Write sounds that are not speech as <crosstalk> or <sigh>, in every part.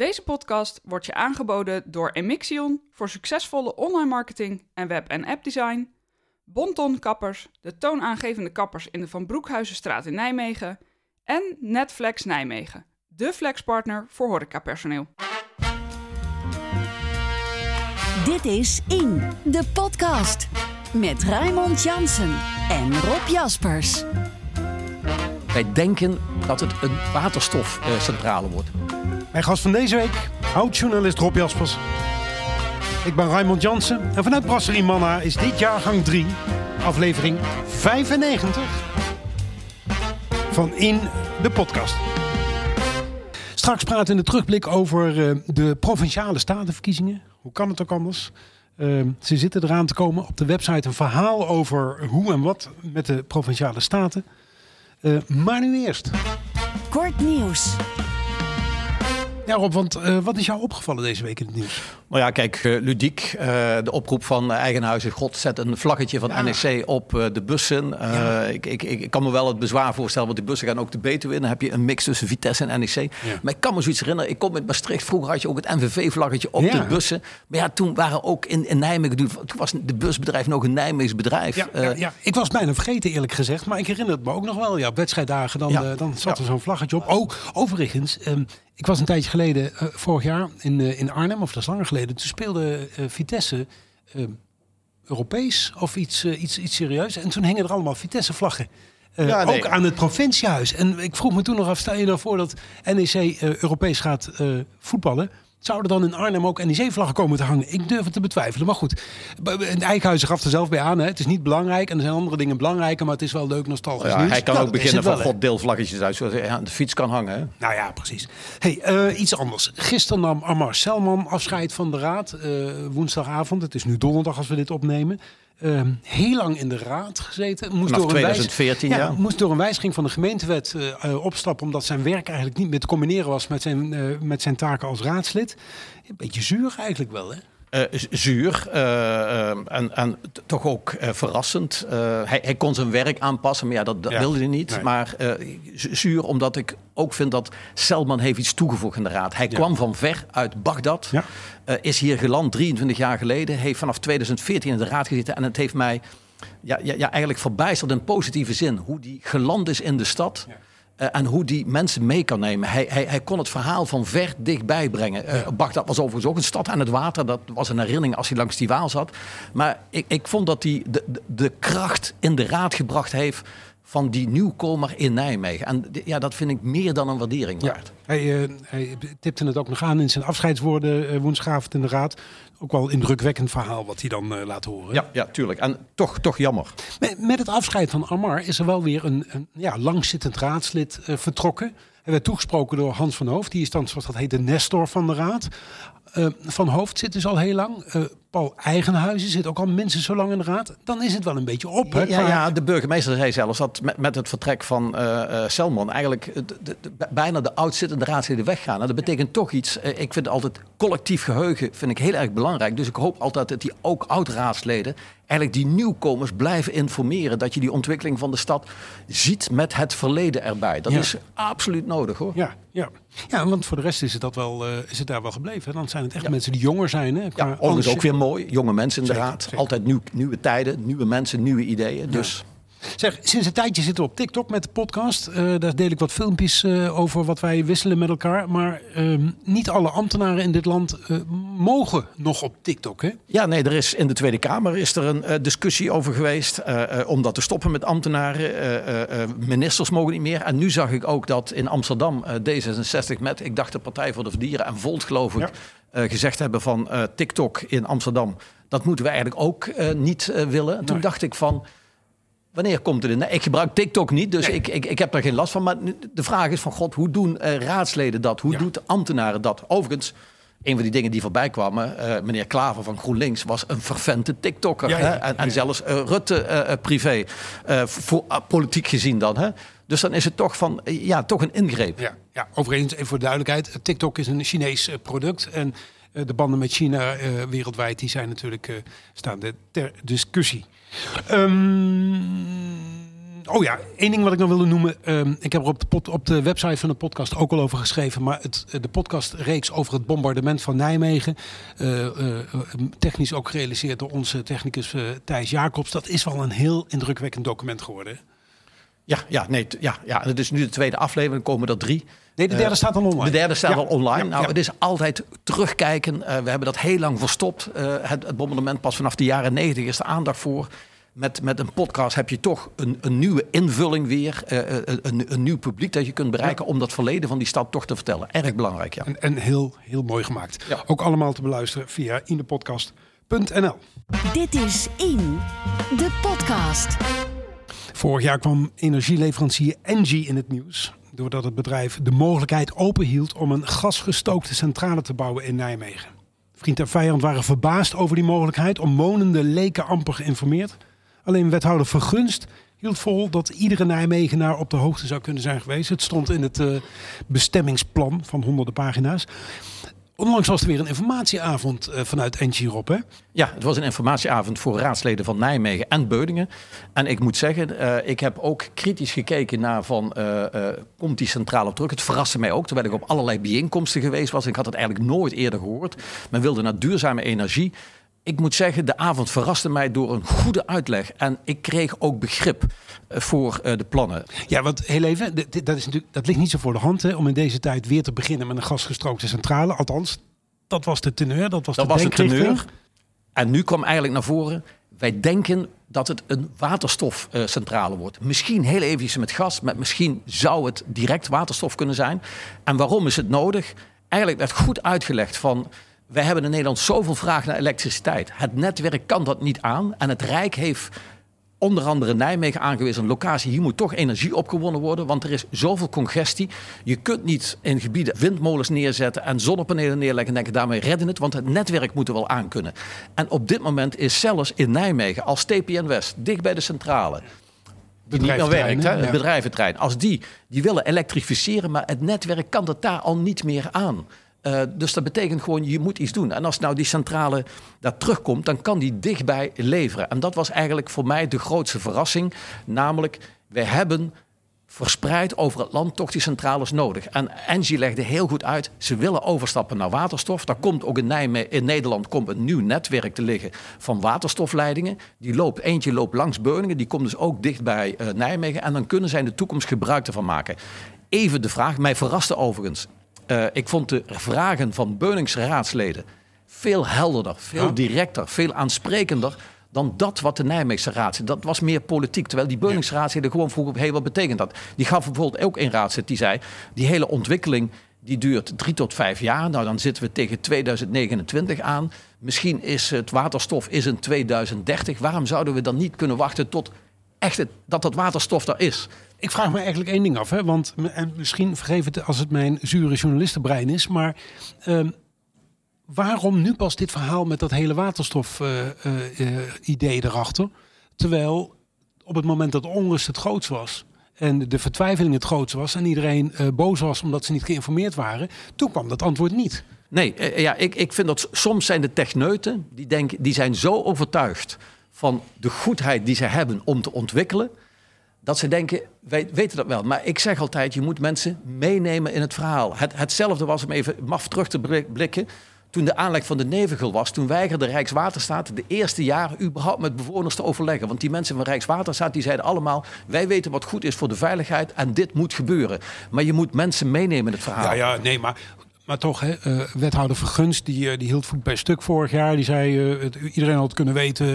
Deze podcast wordt je aangeboden door Emixion voor succesvolle online marketing en web- en appdesign, Bonton Kappers, de toonaangevende kappers in de Van Broekhuizenstraat in Nijmegen en Netflex Nijmegen, de flexpartner voor horecapersoneel. Dit is In, de podcast. Met Raymond Jansen en Rob Jaspers. Wij denken dat het een waterstofcentrale wordt. Mijn gast van deze week, oud-journalist Rob Jaspers. Ik ben Raymond Jansen en vanuit Brasserie Manna is dit jaargang 3, aflevering 95 van In de podcast. Straks praten we in de terugblik over eh, de provinciale statenverkiezingen. Hoe kan het ook anders? Uh, ze zitten eraan te komen op de website een verhaal over hoe en wat met de provinciale staten. Uh, maar nu eerst. Kort nieuws. Ja Rob, want uh, wat is jou opgevallen deze week in het nieuws? Nou ja, kijk, uh, ludiek. Uh, de oproep van Eigenhuizen. God, zet een vlaggetje van ja. NEC op de bussen. Ja. Ik, ik, ik, kan me wel het bezwaar voorstellen, want die bussen gaan ook de beter in. Dan heb je een mix tussen Vitesse en NEC. Ja. Maar ik kan me zoiets herinneren. Ik kom met Maastricht. Vroeger had je ook het NVV-vlaggetje op de bussen. Maar ja, toen waren ook in, in Nijmegen... Toen was de busbedrijf nog een Nijmeegs bedrijf. Ja, ja, ik was bijna vergeten eerlijk gezegd. Maar ik herinner het me ook nog wel. Ja, wedstrijddagen dan, dan zat er zo'n vlaggetje op. Oh, overigens... Um, ik was een tijdje geleden, uh, vorig jaar, in, uh, in Arnhem, of dat is langer geleden. Toen speelde uh, Vitesse Europees of iets, iets, iets serieus. En toen hingen er allemaal Vitesse-vlaggen. Ja, nee. Ook aan het provinciehuis. En ik vroeg me toen nog af, stel je nou voor dat NEC Europees gaat voetballen. Zouden dan in Arnhem ook NEC-vlaggen komen te hangen? Ik durf het te betwijfelen. Maar goed, Eikhuizen gaf er zelf bij aan. Hè. Het is niet belangrijk en er zijn andere dingen belangrijker. Maar het is wel leuk nostalgisch ja, nieuws. Hij kan nou, ook beginnen van god deelvlaggetjes uit. Zoals hij aan de fiets kan hangen. Hè? Nou ja, precies. Hey, uh, iets anders. Gisteren nam Amar Selman afscheid van de raad. Uh, woensdagavond. Het is nu donderdag als we dit opnemen. Uh, heel lang in de raad gezeten. Moest Vanaf door 2014, een ja, ja. Moest door een wijziging van de gemeentewet uh, opstappen... omdat zijn werk eigenlijk niet meer te combineren was... met zijn, uh, met zijn taken als raadslid. Een beetje zuur eigenlijk wel, hè? Uh, zuur uh, en, en toch ook uh, verrassend. Hij, hij, kon zijn werk aanpassen, maar ja, dat, dat ja. wilde hij niet. Nee. Maar zuur omdat ik ook vind dat Selman heeft iets toegevoegd in de raad. Hij ja. kwam van ver uit Bagdad, ja. is hier geland 23 jaar geleden, heeft vanaf 2014 in de raad gezeten en het heeft mij ja, ja, ja, eigenlijk verbijsterd in positieve zin hoe die geland is in de stad. Uh, en hoe die mensen mee kan nemen. Hij, hij, hij kon het verhaal van ver dichtbij brengen. Uh, Bagdad was overigens ook een stad aan het water. Dat was een herinnering als hij langs die Waal zat. Maar ik, ik vond dat hij de, de, de kracht in de raad gebracht heeft van die nieuwkomer in Nijmegen. En ja, dat vind ik meer dan een waardering waard. Ja, hij, uh, hij tipte het ook nog aan in zijn afscheidswoorden uh, woensdagavond in de raad. Ook wel een indrukwekkend verhaal wat hij dan uh, laat horen. Ja, ja, tuurlijk. En toch, toch jammer. Met, met het afscheid van Amar is er wel weer een, een ja, langzittend raadslid vertrokken. Hij werd toegesproken door Hans van Hoofd. Die is dan, zoals dat heet, de Nestor van de raad. van Hoofd zit dus al heel lang. Paul Eigenhuizen zit ook al mensen zo lang in de raad. Dan is het wel een beetje op. Hè, ja, ja, de burgemeester zei zelfs dat met, met het vertrek van uh, uh, Selman eigenlijk de, de, de, bijna de oudzittende raadsleden weggaan. Nou, dat betekent toch iets. Uh, ik vind altijd collectief geheugen vind ik heel erg belangrijk. Dus ik hoop altijd dat die ook oud-raadsleden eigenlijk die nieuwkomers blijven informeren. Dat je die ontwikkeling van de stad ziet met het verleden erbij. Dat ja. is absoluut nodig hoor. Ja, ja. ja, want voor de rest is het, dat wel, is het daar wel gebleven. Dan zijn het echt ja. mensen die jonger zijn. Hè, ja, overigens ook weer mooi. Jonge mensen in de zeker, raad. Zeker. Altijd nieuw, nieuwe tijden, nieuwe mensen, nieuwe ideeën. Dus... Ja. Zeg, sinds een tijdje zitten we op TikTok met de podcast. Uh, daar deel ik wat filmpjes uh, over wat wij wisselen met elkaar. Maar uh, niet alle ambtenaren in dit land eh, mogen nog op TikTok, hè? Ja, nee, er is in de Tweede Kamer is er een discussie over geweest. Om dat te stoppen met ambtenaren. ministers mogen niet meer. En nu zag ik ook dat in Amsterdam D66 met, ik dacht de Partij voor de Dieren en Volt, geloof ik, ja. gezegd hebben van TikTok in Amsterdam. Dat moeten we eigenlijk ook niet willen. En toen nee. dacht ik van... Wanneer komt het in? Ik gebruik TikTok niet, dus nee. ik, ik, ik heb daar geen last van. Maar de vraag is van God, hoe doen uh, raadsleden dat? Hoe ja. doet ambtenaren dat? Overigens, een van die dingen die voorbij kwamen, uh, meneer Klaver van GroenLinks was een vervente TikTokker. Ja, ja, hè? En, en, zelfs uh, Rutte privé, voor, politiek gezien dan. Hè? Dus dan is het toch van, ja, toch een ingreep. Ja, ja overigens, even voor de duidelijkheid, TikTok is een Chinees product en de banden met China wereldwijd, die zijn natuurlijk, staan ter discussie. Um, Oh ja, één ding wat ik nog wilde noemen. Ehm, ik heb er op de, op de, website van de podcast ook al over geschreven. Maar het, de podcastreeks over het bombardement van Nijmegen. Uh, technisch ook gerealiseerd door onze technicus Thijs Jacobs. Dat is wel een heel indrukwekkend document geworden. Ja, ja, nee, ja, ja, het is nu de tweede aflevering, komen er drie. Nee, de derde staat al online. De derde staat al online. nou, het is altijd terugkijken. we hebben dat heel lang verstopt. het, het bombardement pas vanaf de jaren negentig is er aandacht voor met, met een podcast heb je toch een, een nieuwe invulling weer. Uh, een, een, nieuw publiek dat je kunt bereiken om dat verleden van die stad toch te vertellen. Erg belangrijk, ja. En, en heel, heel mooi gemaakt. Ook allemaal te beluisteren via inepodcast.nl. Dit is In, de podcast. Vorig jaar kwam energieleverancier Engie in het nieuws. Doordat het bedrijf de mogelijkheid openhield om een gasgestookte centrale te bouwen in Nijmegen. Vriend en vijand waren verbaasd over die mogelijkheid. Omwonenden leken amper geïnformeerd. Alleen wethouder Vergunst hield vol dat iedere Nijmegenaar op de hoogte zou kunnen zijn geweest. Het stond in het uh, bestemmingsplan van honderden pagina's. Onlangs was er weer een informatieavond uh, vanuit Engie hè? Ja, het was een informatieavond voor raadsleden van Nijmegen en Beudingen. En ik moet zeggen, uh, ik heb ook kritisch gekeken naar van, komt die centraal op terug? Het verraste mij ook, terwijl ik op allerlei bijeenkomsten geweest was. Ik had het eigenlijk nooit eerder gehoord. Men wilde naar duurzame energie ik moet zeggen, de avond verraste mij door een goede uitleg. En ik kreeg ook begrip eh, voor uh, de plannen. Ja, want heel even, dat, is natuurlijk, dat ligt niet zo voor de hand hè, om in deze tijd weer te beginnen met een gasgestrookte centrale. Althans, dat was de teneur, dat was dat de was de teneur. En nu kwam eigenlijk naar voren, wij denken dat het een waterstofcentrale wordt. Misschien heel even met gas, maar misschien zou het direct waterstof kunnen zijn. En waarom is het nodig? Eigenlijk werd goed uitgelegd van wij hebben in Nederland zoveel vraag naar elektriciteit. Het netwerk kan dat niet aan. En het Rijk heeft onder andere Nijmegen aangewezen, een locatie. Hier moet toch energie opgewonnen worden, want er is zoveel congestie. Je kunt niet in gebieden windmolens neerzetten en zonnepanelen neerleggen en denken daarmee redden het, want het netwerk moet er wel aan kunnen. En op dit moment is zelfs in Nijmegen, als TPN West, dicht bij de centrale, die niet meer werkt, hè, het bedrijventrein, als die, die willen elektrificeren, maar het netwerk kan dat daar al niet meer aan. Uh, dus dat betekent gewoon, je moet iets doen. En als nou die centrale daar terugkomt, dan kan die dichtbij leveren. En dat was eigenlijk voor mij de grootste verrassing. Namelijk, we hebben verspreid over het land toch die centrales nodig. En Engie legde heel goed uit, ze willen overstappen naar waterstof. Daar komt ook in, Nijmegen, in Nederland komt een nieuw netwerk te liggen van waterstofleidingen. Die loopt, eentje loopt langs Beuningen, die komt dus ook dicht bij uh, Nijmegen. En dan kunnen zij in de toekomst gebruik ervan maken. Even de vraag, mij verraste overigens. Uh, ik vond de vragen van Beuningse raadsleden veel helderder, veel directer, veel aansprekender dan dat wat de Nijmeegse raadsleden... Dat was meer politiek, terwijl die Beuningse raadsleden gewoon vroegen... hey, wat betekent dat? Die gaf bijvoorbeeld ook een raadslid die zei... die hele ontwikkeling die duurt drie tot vijf jaar. Nou, dan zitten we tegen 2029 aan. Misschien is het waterstof is in 2030. Waarom zouden we dan niet kunnen wachten tot echt het, dat dat waterstof daar is? Ik vraag me eigenlijk één ding af, hè? want en misschien vergeef het als het mijn zure journalistenbrein is, maar uh, waarom nu pas dit verhaal met dat hele waterstof-idee uh, uh, erachter? Terwijl op het moment dat onrust het grootst was en de vertwijfeling het grootst was en iedereen boos was omdat ze niet geïnformeerd waren, toen kwam dat antwoord niet. Nee, ja, ik, ik vind dat soms zijn de techneuten, die, denken, die zijn zo overtuigd van de goedheid die ze hebben om te ontwikkelen dat ze denken, wij weten dat wel. Maar ik zeg altijd, je moet mensen meenemen in het verhaal. Het, hetzelfde was om even maf terug te blikken. Toen de aanleg van de Nevigel was, toen weigerde Rijkswaterstaat de eerste jaren überhaupt met bewoners te overleggen. Want die mensen van Rijkswaterstaat die zeiden allemaal, wij weten wat goed is voor de veiligheid en dit moet gebeuren. Maar je moet mensen meenemen in het verhaal. Ja, ja nee, maar maar toch, hè, uh, wethouder Vergunst, die, uh, die hield voet bij stuk vorig jaar. Die zei, het, iedereen had kunnen weten,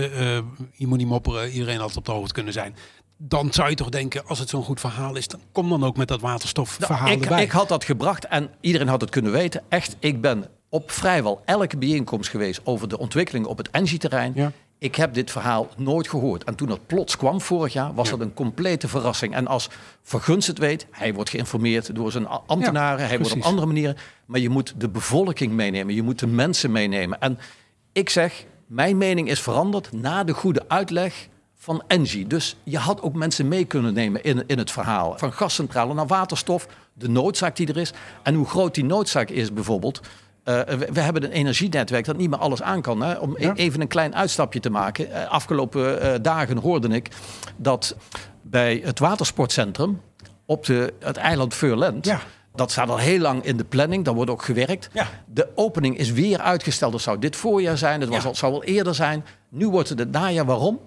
je moet niet mopperen, iedereen had op de hoogte kunnen zijn dan zou je toch denken, als het zo'n goed verhaal is, dan kom dan ook met dat waterstofverhaal nou, ik, erbij. Ik had dat gebracht en iedereen had het kunnen weten. Echt, ik ben op vrijwel elke bijeenkomst geweest over de ontwikkeling op het Engie-terrein. Ja. Ik heb dit verhaal nooit gehoord. En toen het plots kwam vorig jaar, was dat een complete verrassing. En als Vergunst het weet, hij wordt geïnformeerd door zijn ambtenaren, hij wordt op andere manieren. Maar je moet de bevolking meenemen, je moet de mensen meenemen. En ik zeg, mijn mening is veranderd na de goede uitleg van Engie. Dus je had ook mensen mee kunnen nemen in, in het verhaal. Van gascentrale naar waterstof, de noodzaak die er is. En hoe groot die noodzaak is bijvoorbeeld. Uh, we, hebben een energienetwerk dat niet meer alles aan kan. Hè? Om e- even een klein uitstapje te maken. Uh, afgelopen uh, dagen hoorde ik dat bij het watersportcentrum op de, het eiland Veurland. Ja. Dat staat al heel lang in de planning, daar wordt ook gewerkt. Ja. De opening is weer uitgesteld. Dat zou dit voorjaar zijn, het was al, zou al eerder zijn. Nu wordt het het najaar. Waarom?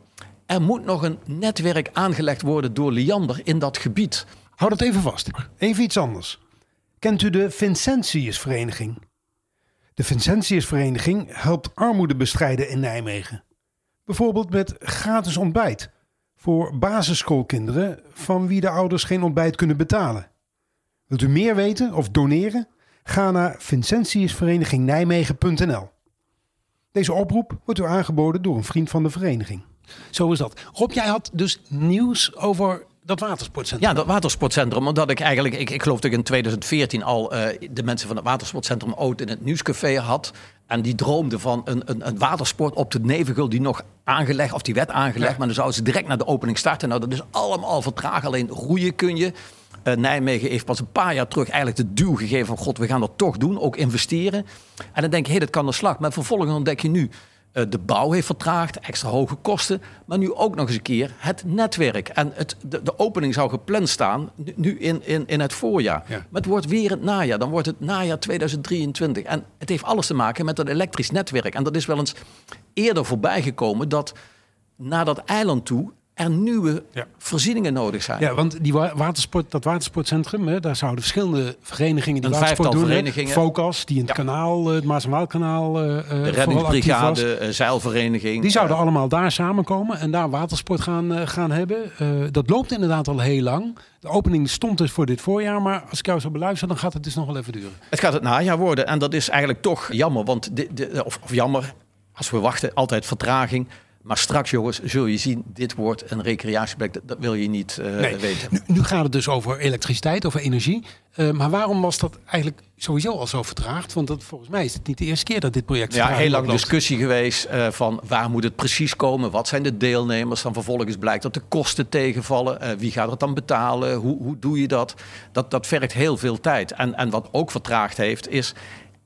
Er moet nog een netwerk aangelegd worden door Liander in dat gebied. Hou dat even vast. Even iets anders. Kent u de Vincentiusvereniging? De Vincentiusvereniging helpt armoede bestrijden in Nijmegen. Bijvoorbeeld met gratis ontbijt voor basisschoolkinderen van wie de ouders geen ontbijt kunnen betalen. Wilt u meer weten of doneren? Ga naar vincentiusverenigingnijmegen.nl. Deze oproep wordt u aangeboden door een vriend van de vereniging. Zo is dat. Rob, jij had dus nieuws over dat watersportcentrum. Ja, dat watersportcentrum. Omdat ik eigenlijk, ik, ik geloof dat ik in 2014 al eh, de mensen van het watersportcentrum ooit in het nieuwscafé had. En die droomden van een, een, een watersport op de Nevengul die nog aangelegd, of die werd aangelegd. Ja. Maar dan zouden ze direct naar de opening starten. Nou, dat is allemaal vertraagd. Alleen roeien kun je. Eh, Nijmegen heeft pas een paar jaar terug eigenlijk de duw gegeven van god, we gaan dat toch doen, ook investeren. En dan denk je, hé, dat kan de slag. Maar vervolgens ontdek je nu, de bouw heeft vertraagd, extra hoge kosten. Maar nu ook nog eens een keer het netwerk. En het, de, de opening zou gepland staan nu- in, in, in het voorjaar. Ja. Maar het wordt weer het najaar. Dan wordt het najaar 2023. En het heeft alles te maken met dat elektrisch netwerk. En dat is wel eens eerder voorbij gekomen dat naar dat eiland toe er nieuwe Ja. voorzieningen nodig zijn. Ja, want die wa- watersport, dat watersportcentrum, hè, daar zouden verschillende verenigingen die Een watersport doen. verenigingen. Focus, die in het Ja. kanaal, eh, het Maas en Waalkanaal, eh, De reddingsbrigade, zeilvereniging. Die zouden allemaal daar samenkomen en daar watersport gaan, gaan hebben. Dat loopt inderdaad al heel lang. De opening stond dus voor dit voorjaar, maar als ik jou zo beluister, dan gaat het dus nog wel even duren. Het gaat het najaar worden. En dat is eigenlijk toch jammer. Want de, de, of, of jammer, als we wachten, altijd vertraging. Maar straks, jongens, zul je zien, dit wordt een recreatieplek. Dat, dat wil je niet eh, Nee. weten. Nu, nu gaat het dus over elektriciteit, over energie. Eh, maar waarom was dat eigenlijk sowieso al zo vertraagd? Want dat, volgens mij is het niet de eerste keer dat dit project Ja, heel lang loopt. discussie geweest eh, van waar moet het precies komen? Wat zijn de deelnemers? Dan vervolgens blijkt dat de kosten tegenvallen. Wie gaat het dan betalen? Hoe, hoe doe je dat? dat? Dat vergt heel veel tijd. En, en wat ook vertraagd heeft is...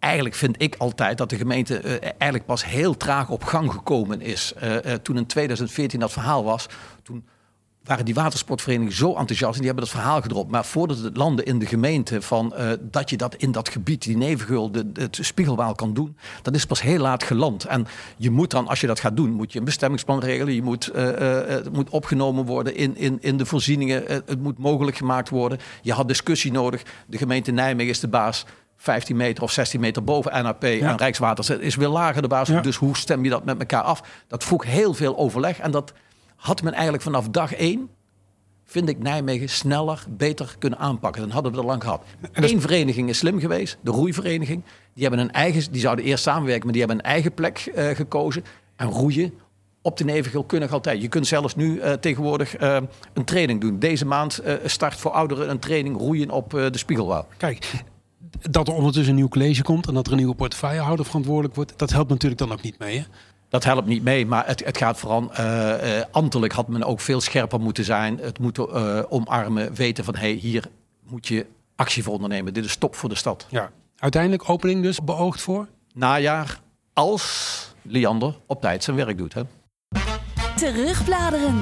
Eigenlijk vind ik altijd dat de gemeente eh, eigenlijk pas heel traag op gang gekomen is. Eh, eh, toen in 2014 dat verhaal was, toen waren die watersportverenigingen zo enthousiast en die hebben dat verhaal gedropt. Maar voordat het landde in de gemeente van dat je dat in dat gebied, die Nevengeul, de, het Spiegelwaal kan doen, dat is pas heel laat geland. En je moet dan, als je dat gaat doen, moet je een bestemmingsplan regelen. Je moet, het moet opgenomen worden in, in, in de voorzieningen. Het moet mogelijk gemaakt worden. Je had discussie nodig. De gemeente Nijmegen is de baas. 15 meter of 16 meter boven NAP en Rijkswaterstaat is weer lager de baas. Ja. Dus hoe stem je dat met elkaar af? Dat vroeg heel veel overleg en dat had men eigenlijk vanaf dag één, vind ik Nijmegen sneller, beter kunnen aanpakken. Dan hadden we al lang gehad. Eén vereniging is slim geweest, de roeivereniging. Die hebben een eigen, die zouden eerst samenwerken, maar die hebben een eigen plek eh, gekozen. En roeien op de Nevengil kunnen nog altijd. Je kunt zelfs nu eh, tegenwoordig eh, een training doen. Deze maand start voor ouderen een training roeien op de Spiegelwaal. Kijk, dat er ondertussen een nieuw college komt en dat er een nieuwe portefeuillehouder verantwoordelijk wordt, dat helpt natuurlijk dan ook niet mee. Hè? Dat helpt niet mee, maar het, het gaat vooral eh, eh, ambtelijk had men ook veel scherper moeten zijn. Het moeten eh, omarmen, weten van hey, hier moet je actie voor ondernemen. Dit is stop voor de stad. Ja. Uiteindelijk opening dus beoogd voor. Najaar, als Liander op tijd zijn werk doet. Hè? Terugbladeren.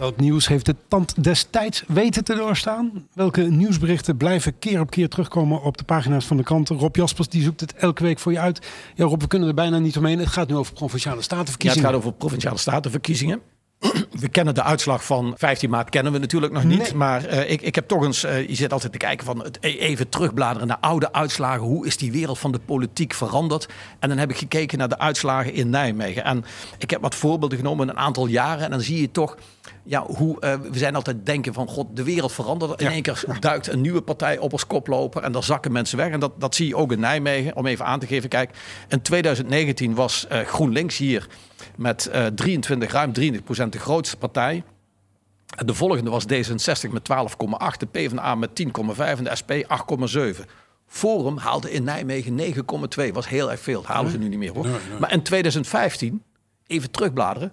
Welk nieuws heeft de tand destijds weten te doorstaan? Welke nieuwsberichten blijven keer op keer terugkomen op de pagina's van de kranten? Rob Jaspers die zoekt het elke week voor je uit. Ja Rob, we kunnen er bijna niet omheen. Het gaat nu over provinciale Ja, het statenverkiezingen. gaat over provinciale statenverkiezingen. <clears throat> We kennen de uitslag van 15 maart, kennen we natuurlijk nog niet. Nee. Maar eh, ik, ik heb toch eens, eh, je zit altijd te kijken van het e- even terugbladeren naar oude uitslagen. Hoe is die wereld van de politiek veranderd? En dan heb ik gekeken naar de uitslagen in Nijmegen. En ik heb wat voorbeelden genomen een aantal jaren. En dan zie je toch, ja, hoe eh, we zijn altijd denken van god, de wereld verandert. In Ja. één keer duikt een nieuwe partij op als koploper en dan zakken mensen weg. En dat, dat zie je ook in Nijmegen. Om even aan te geven, kijk, in 2019 was GroenLinks hier met eh 23, ruim 23 procent de grootste partij. En De volgende was D66 met 12,8, de PvdA met 10,5 en de SP 8,7. Forum haalde in Nijmegen 9,2. Was heel erg veel. Dat halen ze nu niet meer hoor. Nee, nee. Maar in 2015, even terugbladeren.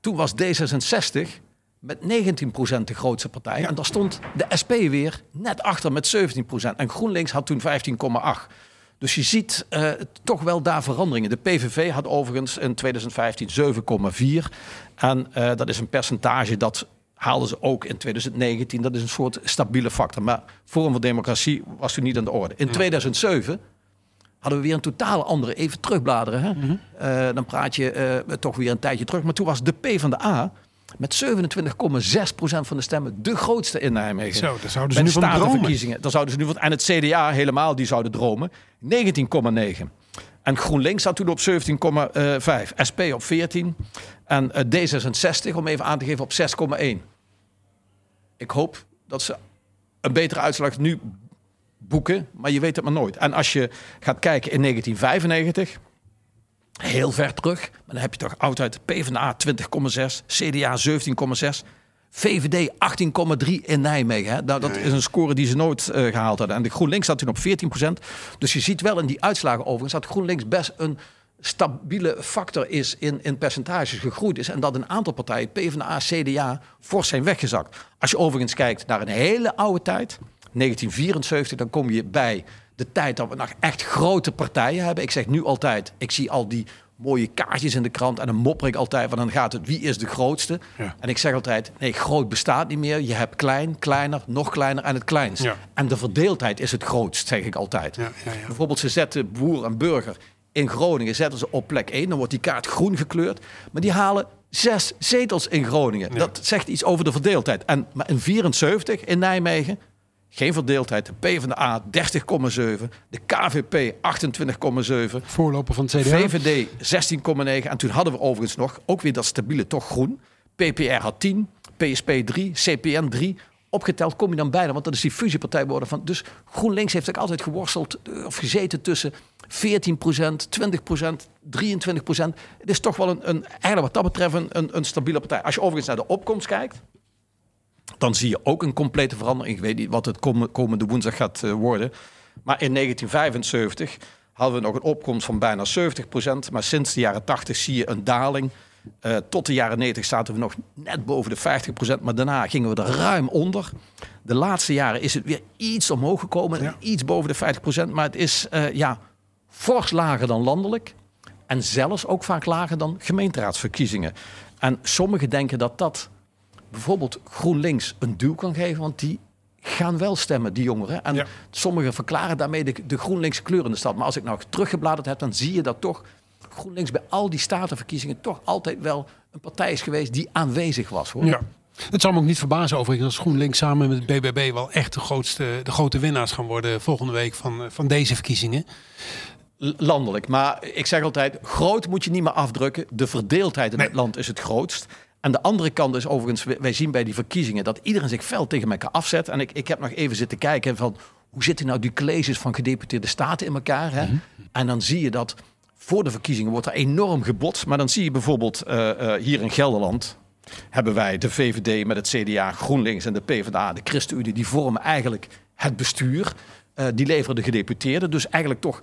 Toen was D66 met 19% de grootste partij. En daar stond de SP weer net achter met 17%. En GroenLinks had toen 15,8%. Dus je ziet eh, toch wel daar veranderingen. De PVV had overigens in 2015 7,4. En eh, dat is een percentage dat haalden ze ook in 2019. Dat is een soort stabiele factor. Maar Forum voor Democratie was toen niet aan de orde. In 2007 hadden we weer een totaal andere, even terugbladeren. Hè? Mhm. Eh, dan praat je uh, toch weer een tijdje terug. Maar toen was de P van de A met 27,6% van de stemmen de grootste in Nijmegen. Zo, daar zouden ze nu van dromen. Dan zouden ze nu van, en het CDA helemaal, die zouden dromen. 19,9. En GroenLinks zat toen op 17,5. SP op 14. En D66, om even aan te geven, op 6,1. Ik hoop dat ze een betere uitslag nu boeken, maar je weet het maar nooit. En als je gaat kijken in 1995, heel ver terug, maar dan heb je toch altijd PvdA 20,6, CDA 17,6. VVD 18,3 in Nijmegen. Hè? Nou, dat is een score die ze nooit uh, gehaald hadden. En de GroenLinks zat toen op 14%. Dus je ziet wel in die uitslagen overigens dat GroenLinks best een stabiele factor is in, in percentages gegroeid is. En dat een aantal partijen, PvdA, CDA, fors zijn weggezakt. Als je overigens kijkt naar een hele oude tijd, 1974, dan kom je bij de tijd dat we nog echt grote partijen hebben. Ik zeg nu altijd, ik zie al die mooie kaartjes in de krant en dan mopper ik altijd, van dan gaat het wie is de grootste. En ik zeg altijd, nee, groot bestaat niet meer. Je hebt klein, kleiner, nog kleiner en het kleinst. En de verdeeldheid is het grootst, zeg ik altijd. Ja, Bijvoorbeeld, ze zetten boer en burger in Groningen zetten ze op plek 1. Dan wordt die kaart groen gekleurd. Maar die halen zes zetels in Groningen. Dat zegt iets over de verdeeldheid. En maar in 74 in Nijmegen, geen verdeeldheid. De PvdA 30,7. De KVP 28,7. Voorloper van het CDA. VVD 16,9. En toen hadden we overigens nog ook weer dat stabiele toch groen. PPR had 10. PSP 3. CPN 3 opgeteld kom je dan bijna, want dat is die fusiepartij worden van. Dus GroenLinks heeft ook altijd geworsteld eh, of gezeten tussen 14% 20% 23% Het is toch wel een, een eigenlijk wat dat betreft een, een, stabiele partij. Als je overigens naar de opkomst kijkt, dan zie je ook een complete verandering. Ik weet niet wat het komende woensdag gaat eh, worden. Maar in 1975 hadden we nog een opkomst van bijna 70% Maar sinds de jaren 80 zie je een daling. Uh, tot de jaren 90 zaten we nog net boven de 50% maar daarna gingen we er ruim onder. De laatste jaren is het weer iets omhoog gekomen, iets boven de 50% maar het is uh, ja, fors lager dan landelijk en zelfs ook vaak lager dan gemeenteraadsverkiezingen. En sommigen denken dat dat bijvoorbeeld GroenLinks een duw kan geven, want die gaan wel stemmen, die jongeren. En sommigen verklaren daarmee de, de GroenLinks kleur in de stad. Maar als ik nou teruggebladerd heb, dan zie je dat toch GroenLinks bij al die statenverkiezingen toch altijd wel een partij is geweest die aanwezig was. Hoor. Ja. Het zal me ook niet verbazen overigens als GroenLinks samen met het BBB wel echt de, grootste, de grote winnaars gaan worden volgende week van, van deze verkiezingen. Landelijk. Maar ik zeg altijd, groot moet je niet meer afdrukken. De verdeeldheid in het land is het grootst. Aan de andere kant is overigens, wij zien bij die verkiezingen dat iedereen zich fel tegen elkaar afzet. En ik, ik heb nog even zitten kijken van hoe zitten nou die colleges van gedeputeerde staten in elkaar. Hè? Mhm. En dan zie je dat voor de verkiezingen wordt er enorm gebotst. Maar dan zie je bijvoorbeeld uh, hier in Gelderland hebben wij de VVD met het CDA, GroenLinks en de PvdA, de ChristenUnie, die vormen eigenlijk het bestuur. Uh, die leveren de gedeputeerden. Dus eigenlijk toch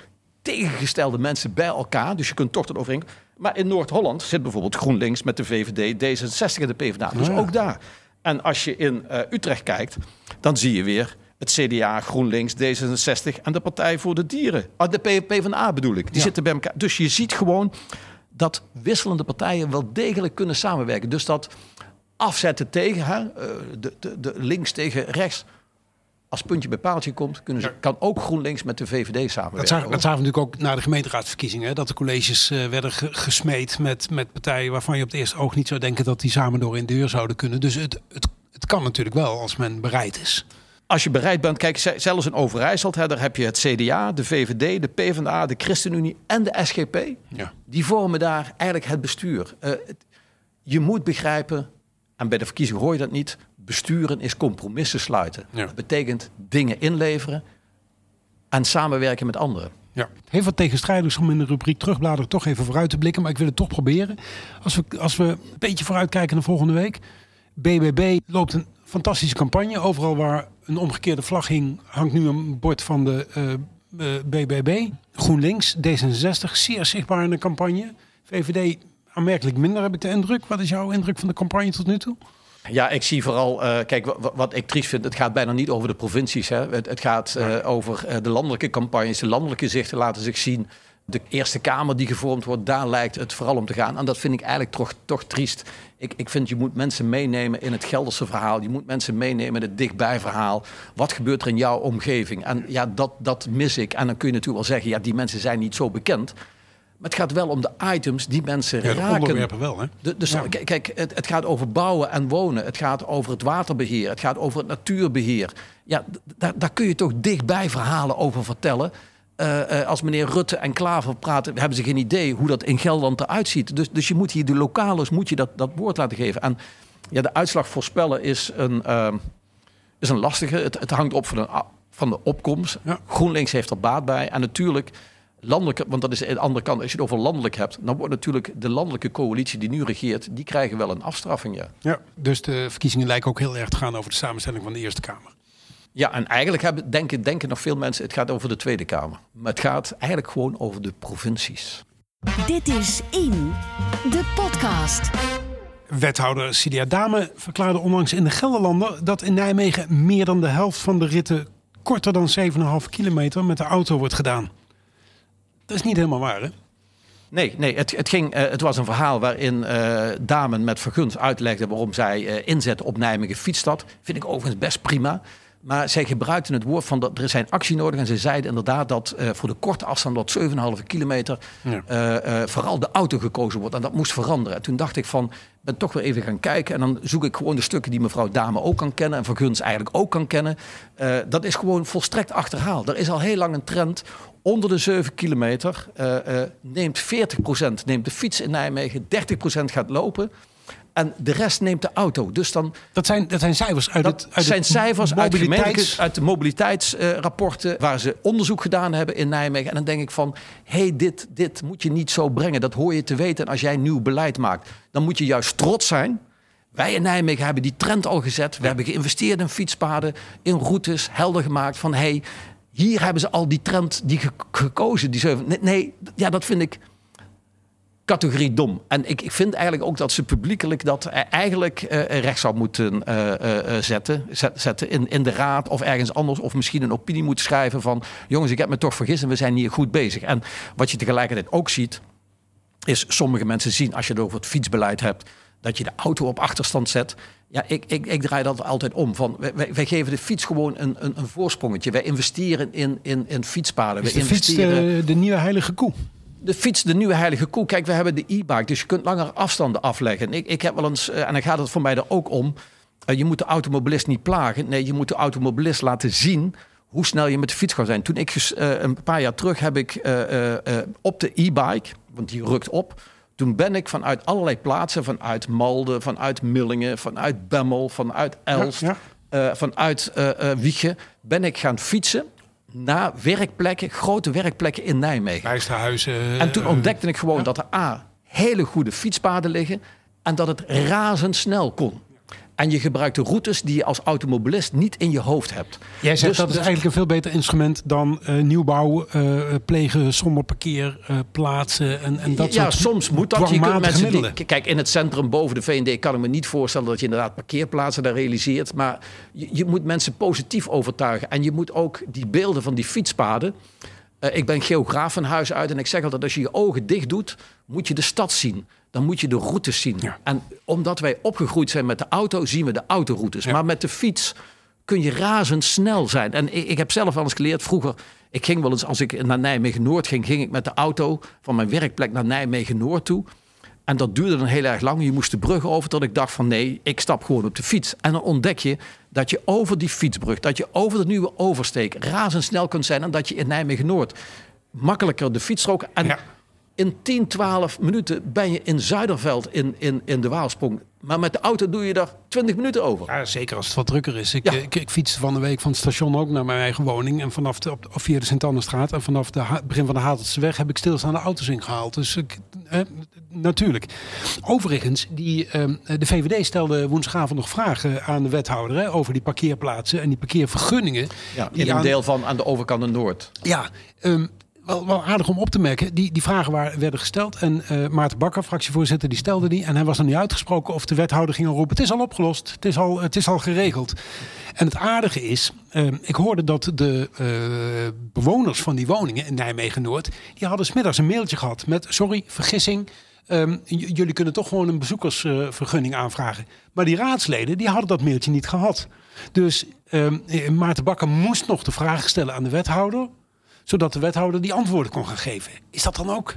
tegengestelde mensen bij elkaar. Dus je kunt toch tot overeenkomst. Maar in Noord-Holland zit bijvoorbeeld GroenLinks met de VVD, D66 en de PvdA. Dus ook daar. En als je in uh, Utrecht kijkt, dan zie je weer het CDA, GroenLinks, D66 en de Partij voor de Dieren. Ah, de PvdA bedoel ik. Die zitten bij elkaar. Dus je ziet gewoon dat wisselende partijen wel degelijk kunnen samenwerken. Dus dat afzetten tegen, hè, eh, de, de, de links tegen rechts als puntje bij paaltje komt, kunnen ze, kan ook GroenLinks met de VVD samenwerken. Dat zagen, dat zagen we natuurlijk ook na de gemeenteraadsverkiezingen. Dat de colleges uh, werden gesmeed met, met partijen waarvan je op het eerste oog niet zou denken dat die samen door in de deur zouden kunnen. Dus het, het, het kan natuurlijk wel als men bereid is als je bereid bent, kijk, zelfs in Overijssel, hè, daar heb je het CDA, de VVD, de PvdA, de ChristenUnie en de SGP. Ja. Die vormen daar eigenlijk het bestuur. Uh, je moet begrijpen, en bij de verkiezingen hoor je dat niet, besturen is compromissen sluiten. Dat betekent dingen inleveren en samenwerken met anderen. Ja. Heel wat tegenstrijdigs om in de rubriek terugbladeren toch even vooruit te blikken. Maar ik wil het toch proberen. Als we, als we een beetje vooruit kijken naar volgende week. BBB loopt een fantastische campagne. Overal waar een omgekeerde vlag hing, hangt nu een bord van de BBB. Eh, eh, GroenLinks, D66, zeer zichtbaar in de campagne. VVD aanmerkelijk minder, heb ik de indruk. Wat is jouw indruk van de campagne tot nu toe? Ja, ik zie vooral, uh, kijk, wat, ik triest vind, het gaat bijna niet over de provincies. Hè. Het, het gaat over de landelijke campagnes, de landelijke zichten laten zich zien. De Eerste Kamer die gevormd wordt, daar lijkt het vooral om te gaan. En dat vind ik eigenlijk toch, toch triest. Ik, ik vind je moet mensen meenemen in het Gelderse verhaal. Je moet mensen meenemen in het dichtbij verhaal. Wat gebeurt er in jouw omgeving? En ja, dat, dat mis ik. En dan kun je natuurlijk wel zeggen, ja, die mensen zijn niet zo bekend. Maar het gaat wel om de items die mensen ja, de raken. onderwerpen wel, hè? De, dus kijk, het, het, gaat over bouwen en wonen. Het gaat over het waterbeheer. Het gaat over het natuurbeheer. Ja, daar, kun je toch dichtbij verhalen over vertellen. Uh, als meneer Rutte en Klaver praten, hebben ze geen idee hoe dat in Gelderland eruit ziet. Dus, dus je moet hier de lokalers moet je dat, dat woord laten geven. En ja, de uitslag voorspellen is een, uh, is een lastige. Het, het hangt op van de, van de opkomst. Ja. GroenLinks heeft er baat bij. En natuurlijk landelijke, want dat is de andere kant, als je het over landelijk hebt, dan wordt natuurlijk de landelijke coalitie die nu regeert, die krijgen wel een afstraffing. Ja, ja dus de verkiezingen lijken ook heel erg te gaan over de samenstelling van de Eerste Kamer. Ja, en eigenlijk hebben, denken, denken nog veel mensen, het gaat over de Tweede Kamer. Maar het gaat eigenlijk gewoon over de provincies. Dit is In, de podcast. Wethouder Cidia Dame verklaarde onlangs in de Gelderlander dat in Nijmegen meer dan de helft van de ritten korter dan 7,5 kilometer met de auto wordt gedaan. Dat is niet helemaal waar, hè? Nee, nee het, het, ging, uh, het was een verhaal waarin uh, Damen met Verguns uitlegde waarom zij uh, inzetten op Nijmegen fietsstad. Vind ik overigens best prima. Maar zij gebruikten het woord van dat er zijn actie nodig. En ze zeiden inderdaad dat voor de korte afstand, dat 7,5 kilometer, ja. vooral de auto gekozen wordt. En dat moest veranderen. En toen dacht ik van, ben toch weer even gaan kijken. En dan zoek ik gewoon de stukken die mevrouw Dame ook kan kennen. En Verguns eigenlijk ook kan kennen. dat is gewoon volstrekt achterhaald. Er is al heel lang een trend onder de 7 kilometer. neemt 40% neemt de fiets in Nijmegen, 30% gaat lopen. En de rest neemt de auto. Dus dan, dat, zijn, dat zijn cijfers uit dat het uit zijn het cijfers mobiliteits... uit, uit de mobiliteitsrapporten uh, waar ze onderzoek gedaan hebben in Nijmegen. En dan denk ik van, hé, hey, dit, dit moet je niet zo brengen. Dat hoor je te weten. En als jij nieuw beleid maakt, dan moet je juist trots zijn. Wij in Nijmegen hebben die trend al gezet. We ja. hebben geïnvesteerd in fietspaden, in routes, helder gemaakt van, hé, hey, hier hebben ze al die trend die gekozen. Die nee, nee, ja, dat vind ik categorie dom. En ik, ik vind eigenlijk ook dat ze publiekelijk dat eigenlijk uh, recht zou moeten uh, uh, zetten. zetten in, in de raad of ergens anders. Of misschien een opinie moeten schrijven van... jongens, ik heb me toch vergist en we zijn hier goed bezig. En wat je tegelijkertijd ook ziet... is sommige mensen zien, als je het over het fietsbeleid hebt... dat je de auto op achterstand zet. Ja, ik, ik, ik draai dat altijd om. Van, wij, wij geven de fiets gewoon een, een, een voorsprongetje. Wij investeren in, in, in fietspaden. Is de investeren... fiets de, de nieuwe heilige koe? de fiets de nieuwe heilige koe. Kijk, we hebben de e-bike, dus je kunt langer afstanden afleggen. Ik, ik heb wel eens, en dan gaat het voor mij er ook om. Uh, je moet de automobilist niet plagen. Nee, je moet de automobilist laten zien hoe snel je met de fiets kan zijn. Toen ik uh, een paar jaar terug heb ik op de e-bike, want die rukt op. Toen ben ik vanuit allerlei plaatsen, vanuit Malden, vanuit Millingen, vanuit Bemmel, vanuit Elst, ja, ja. vanuit Wiegen, ben ik gaan fietsen naar werkplekken, grote werkplekken in Nijmegen. Bijsterhuizen. En toen ontdekte ik gewoon ja. dat er A, hele goede fietspaden liggen en dat het razendsnel kon. En je gebruikt de routes die je als automobilist niet in je hoofd hebt. Jij zegt dus, dat is eigenlijk een veel beter instrument dan uh, nieuwbouw, uh, plegen zonder parkeerplaatsen uh, en, en dat ja, soort soms moet dat. Je kunt mensen die, kijk, in het centrum boven de VND kan ik me niet voorstellen dat je inderdaad parkeerplaatsen daar realiseert. Maar je, je moet mensen positief overtuigen. En je moet ook die beelden van die fietspaden. Uh, ik ben geograaf van huis uit en ik zeg altijd: als je je ogen dicht doet, moet je de stad zien. Dan moet je de routes zien. Ja. En omdat wij opgegroeid zijn met de auto, zien we de autoroutes. Ja. Maar met de fiets kun je razendsnel zijn. En ik, ik, heb zelf wel eens geleerd vroeger. Ik ging wel eens, als ik naar Nijmegen Noord ging, ging ik met de auto van mijn werkplek naar Nijmegen Noord toe. En dat duurde dan heel erg lang. Je moest de brug over tot ik dacht van nee, ik stap gewoon op de fiets. En dan ontdek je dat je over die fietsbrug, dat je over de nieuwe oversteek razendsnel kunt zijn. En dat je in Nijmegen Noord makkelijker de fietsstrook... En ja in 10, 12 minuten ben je in Zuiderveld in, in, in de Waalsprong. Maar met de auto doe je daar 20 minuten over. Ja, zeker als het wat drukker is. Ik, ja. ik, ik, fiets van de week van het station ook naar mijn eigen woning. En vanaf de, op, via de Sint-Annestraat en vanaf het begin van de Hatelse weg heb ik stilstaande auto's ingehaald. Dus ik, eh, natuurlijk. Overigens, die, eh, de VVD stelde woensdagavond nog vragen aan de wethouder hè, over die parkeerplaatsen en die parkeervergunningen. Ja, in een aan, deel van aan de overkant Noord. Ja, um, wel, aardig om op te merken. Die, die vragen werden gesteld. En uh, Maarten Bakker, fractievoorzitter, die stelde die. En hij was nog niet uitgesproken of de wethouder ging al roepen... het is al opgelost, het is al, het is al geregeld. En het aardige is, uh, ik hoorde dat de uh, bewoners van die woningen in Nijmegen-Noord... die hadden smiddags een mailtje gehad met... sorry, vergissing, um, jullie kunnen toch gewoon een bezoekersvergunning aanvragen. Maar die raadsleden, die hadden dat mailtje niet gehad. Dus um, Maarten Bakker moest nog de vraag stellen aan de wethouder zodat de wethouder die antwoorden kon gaan geven. Is dat dan ook?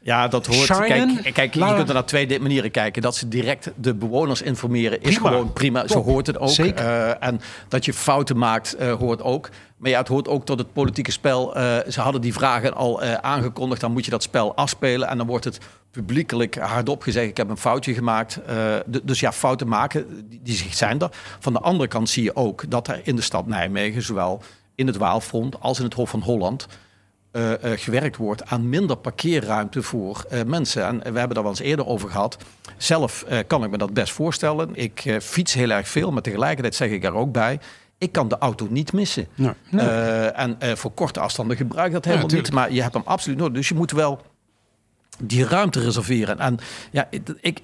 Ja, dat hoort. kijk, kijk je kunt er naar twee manieren kijken. Dat ze direct de bewoners informeren is gewoon prima. Zo hoort het ook. Uh, en dat je fouten maakt, uh, hoort ook. Maar ja, het hoort ook tot het politieke spel. Uh, ze hadden die vragen al aangekondigd. Dan moet je dat spel afspelen. En dan wordt het publiekelijk hardop gezegd: Ik heb een foutje gemaakt. dus ja, fouten maken, die, die zijn er. Van de andere kant zie je ook dat er in de stad Nijmegen, zowel in het Waalfront als in het Hof van Holland uh, uh, gewerkt wordt aan minder parkeerruimte voor uh, mensen. En we hebben daar wel eens eerder over gehad. Zelf kan ik me dat best voorstellen. Ik fiets heel erg veel, maar tegelijkertijd zeg ik er ook bij. Ik kan de auto niet missen. Nee, nee. en voor korte afstanden gebruik ik dat helemaal niet. Maar je hebt hem absoluut nodig. Dus je moet wel die ruimte reserveren. En ja, ik,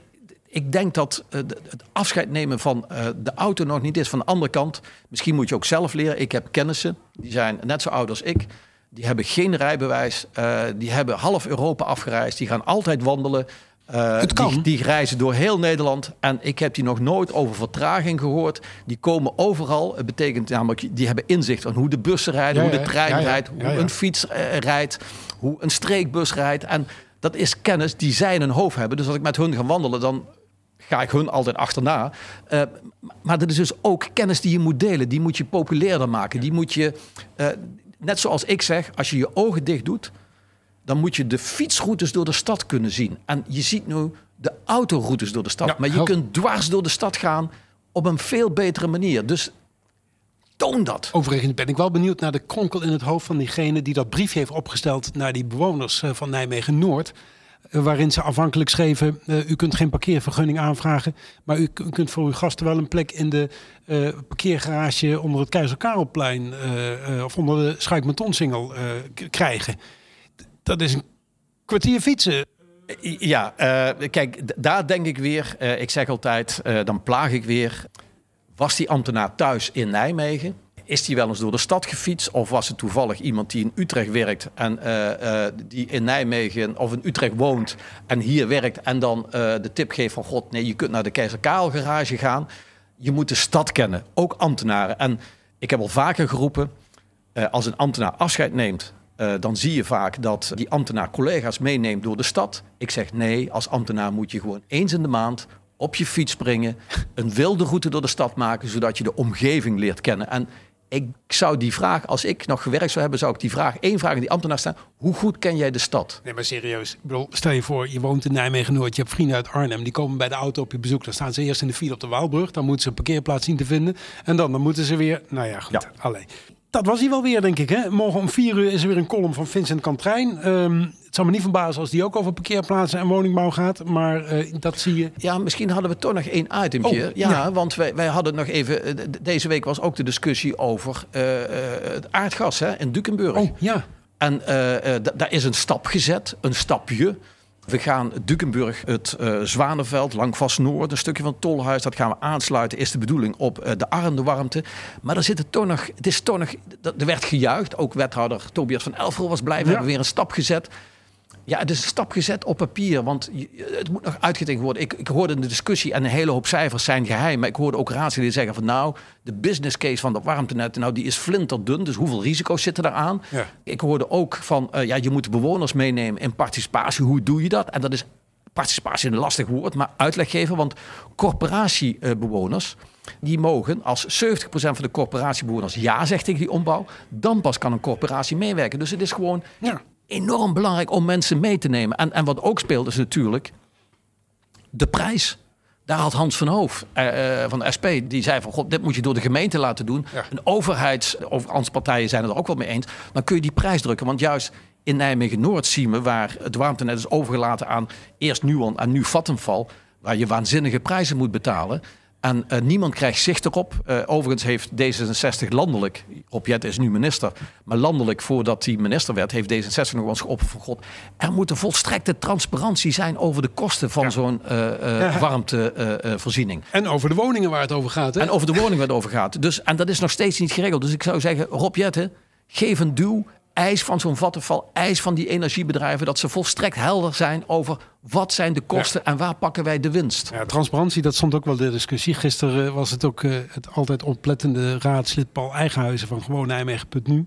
ik denk dat uh, het afscheid nemen van uh, de auto nog niet is. Van de andere kant, misschien moet je ook zelf leren. Ik heb kennissen, die zijn net zo oud als ik. Die hebben geen rijbewijs. Uh, die hebben half Europa afgereisd. Die gaan altijd wandelen. het kan. Die, die, reizen door heel Nederland. En ik heb die nog nooit over vertraging gehoord. Die komen overal. Het betekent namelijk, die hebben inzicht aan hoe de bussen rijden, ja, hoe de trein ja, ja, rijdt, hoe een fiets rijdt, hoe een streekbus rijdt. En dat is kennis die zij in hun hoofd hebben. Dus als ik met hun ga wandelen, dan ga ik hun altijd achterna. Uh, maar dat is dus ook kennis die je moet delen. Die moet je populairder maken. Die moet je, uh, net zoals ik zeg, als je je ogen dicht doet, dan moet je de fietsroutes door de stad kunnen zien. En je ziet nu de autoroutes door de stad. Ja, maar je kunt dwars door de stad gaan op een veel betere manier. Dus toon dat. Overigens ben ik wel benieuwd naar de kronkel in het hoofd van diegene die dat briefje heeft opgesteld naar die bewoners eh, van Nijmegen Noord. Eh, waarin ze afhankelijk schreven: uh, u kunt geen parkeervergunning aanvragen, maar u, kunt voor uw gasten wel een plek in de uh, parkeergarage onder het Keizer Karelplein of onder de Schuikmentonsingel krijgen. Dat is een kwartier fietsen. Ja, kijk, daar denk ik weer. ik zeg altijd, dan plaag ik weer. Was die ambtenaar thuis in Nijmegen? Is hij wel eens door de stad gefietst? Of was het toevallig iemand die in Utrecht werkt en uh, uh, die in Nijmegen of in Utrecht woont en hier werkt en dan uh, de tip geeft van god, nee, je kunt naar de Keizer Karel garage gaan. Je moet de stad kennen, ook ambtenaren. En ik heb al vaker geroepen, als een ambtenaar afscheid neemt, dan zie je vaak dat die ambtenaar collega's meeneemt door de stad. Ik zeg nee, als ambtenaar moet je gewoon eens in de maand op je fiets springen, een wilde route door de stad maken, zodat je de omgeving leert kennen. En ik zou die vraag, als ik nog gewerkt zou hebben, zou ik die vraag, één vraag aan die ambtenaar staan. Hoe goed ken jij de stad? Nee, maar serieus. Ik bedoel, stel je voor, je woont in Nijmegen-Noord, je hebt vrienden uit Arnhem, die komen bij de auto op je bezoek. Dan staan ze eerst in de file op de Waalbrug, dan moeten ze een parkeerplaats zien te vinden. En dan, dan moeten ze weer, nou ja, goed, ja. alleen. Dat was hij wel weer, denk ik. Hè? Morgen om vier uur is er weer een column van Vincent Kantrijn. Um, het zou me niet verbazen als die ook over parkeerplaatsen en woningbouw gaat. Maar uh, dat zie je. Ja, misschien hadden we toch nog één itempje. Oh, ja, ja, want wij, wij hadden nog even... Eh, deze week was ook de discussie over uh, het aardgas hè, in Dukenburg. Oh, ja. En daar is een stap gezet, een stapje. We gaan Dukenburg, het uh, Zwanenveld, Langvast Noord, een stukje van het Tolhuis, dat gaan we aansluiten, is de bedoeling op uh, de arende warmte. Maar er zit het toch nog, het is toch nog, er werd gejuicht. Ook wethouder Tobias van Elfrel was blij, we ja. hebben weer een stap gezet. Ja, het is een stap gezet op papier, want het moet nog uitgetekend worden. Ik, ik hoorde in de discussie, en een hele hoop cijfers zijn geheim, maar ik hoorde ook raadsleden zeggen van nou, de business case van dat warmtenet, nou die is flinterdun, dus hoeveel risico's zitten eraan? Ja. Ik hoorde ook van, uh, ja, je moet de bewoners meenemen in participatie, hoe doe je dat? En dat is participatie een lastig woord, maar uitleg geven, want corporatiebewoners, die mogen als 70% van de corporatiebewoners ja zegt tegen die ombouw, dan pas kan een corporatie meewerken. Dus het is gewoon... Ja enorm belangrijk om mensen mee te nemen. En, en wat ook speelt is natuurlijk de prijs. Daar had Hans van Hoof uh, van de SP, die zei van... God, dit moet je door de gemeente laten doen. Ja. Een overheids, of partijen zijn het er ook wel mee eens. Dan kun je die prijs drukken. Want juist in Nijmegen-Noord zien we... waar het warmtenet is overgelaten aan eerst Nuon en nu Vattenval... waar je waanzinnige prijzen moet betalen... En uh, niemand krijgt zicht erop. Uh, overigens heeft D66 landelijk, Rob Jette is nu minister, maar landelijk voordat hij minister werd, heeft D66 nog eens geopperd van God, er moet een volstrekte transparantie zijn over de kosten van zo'n uh, warmtevoorziening. en over de woningen waar het over gaat. Hè? En over de woningen waar het over gaat. Dus, en dat is nog steeds niet geregeld. Dus ik zou zeggen, Rob Jette, geef een duw eis van zo'n vattenval, eis van die energiebedrijven, dat ze volstrekt helder zijn over wat zijn de kosten en waar pakken wij de winst. Ja, transparantie, dat stond ook wel de discussie. Gisteren was het ook uh, het altijd oplettende raadslid Paul Eigenhuizen van Gewoon Nijmegen.nu.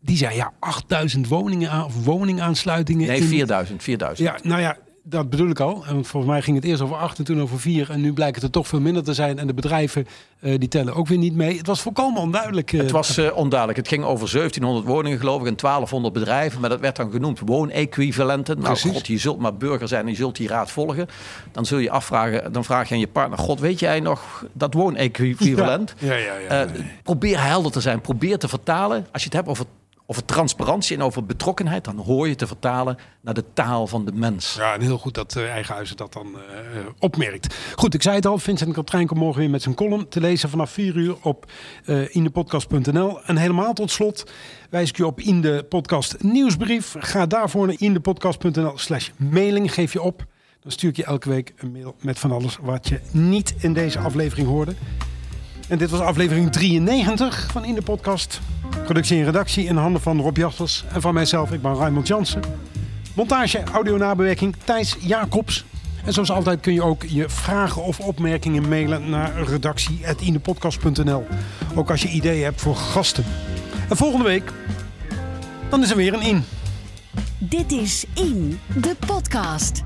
Die zei ja, 8000 woningen aan, of woningaansluitingen. Nee, 4000, 4000. Ja, nou ja, dat bedoel ik al. En volgens mij ging het eerst over acht en toen over vier. En nu blijkt het er toch veel minder te zijn. En de bedrijven uh, die tellen ook weer niet mee. Het was volkomen onduidelijk. Uh, het was uh, onduidelijk. Het ging over 1700 woningen geloof ik en 1200 bedrijven. Maar dat werd dan genoemd woonequivalenten. Nou god, je zult maar burger zijn en je zult die raad volgen. Dan zul je afvragen, dan vraag je aan je partner. God, weet jij nog dat woonequivalent? Ja, ja, ja, ja probeer helder te zijn. Probeer te vertalen. Als je het hebt over over transparantie en over betrokkenheid, dan hoor je te vertalen naar de taal van de mens. Ja, en heel goed dat uh, Eigenhuizen dat dan uh, opmerkt. Goed, ik zei het al, Vincent Katrijn komt morgen weer met zijn column te lezen vanaf 4 uur op indepodcast.nl. En helemaal tot slot wijs ik je op in de podcast nieuwsbrief. Ga daarvoor naar indepodcast.nl slash mailing, geef je op. Dan stuur ik je elke week een mail met van alles wat je niet in deze aflevering hoorde. En dit was aflevering 93 van In de Podcast. Productie en redactie in handen van Rob Jaspers en van mijzelf. Ik ben Raymond Jansen. Montage, audio nabewerking Thijs Jacobs. En zoals altijd kun je ook je vragen of opmerkingen mailen naar redactie.indepodcast.nl. Ook als je ideeën hebt voor gasten. En volgende week, dan is er weer een In. Dit is In, de podcast.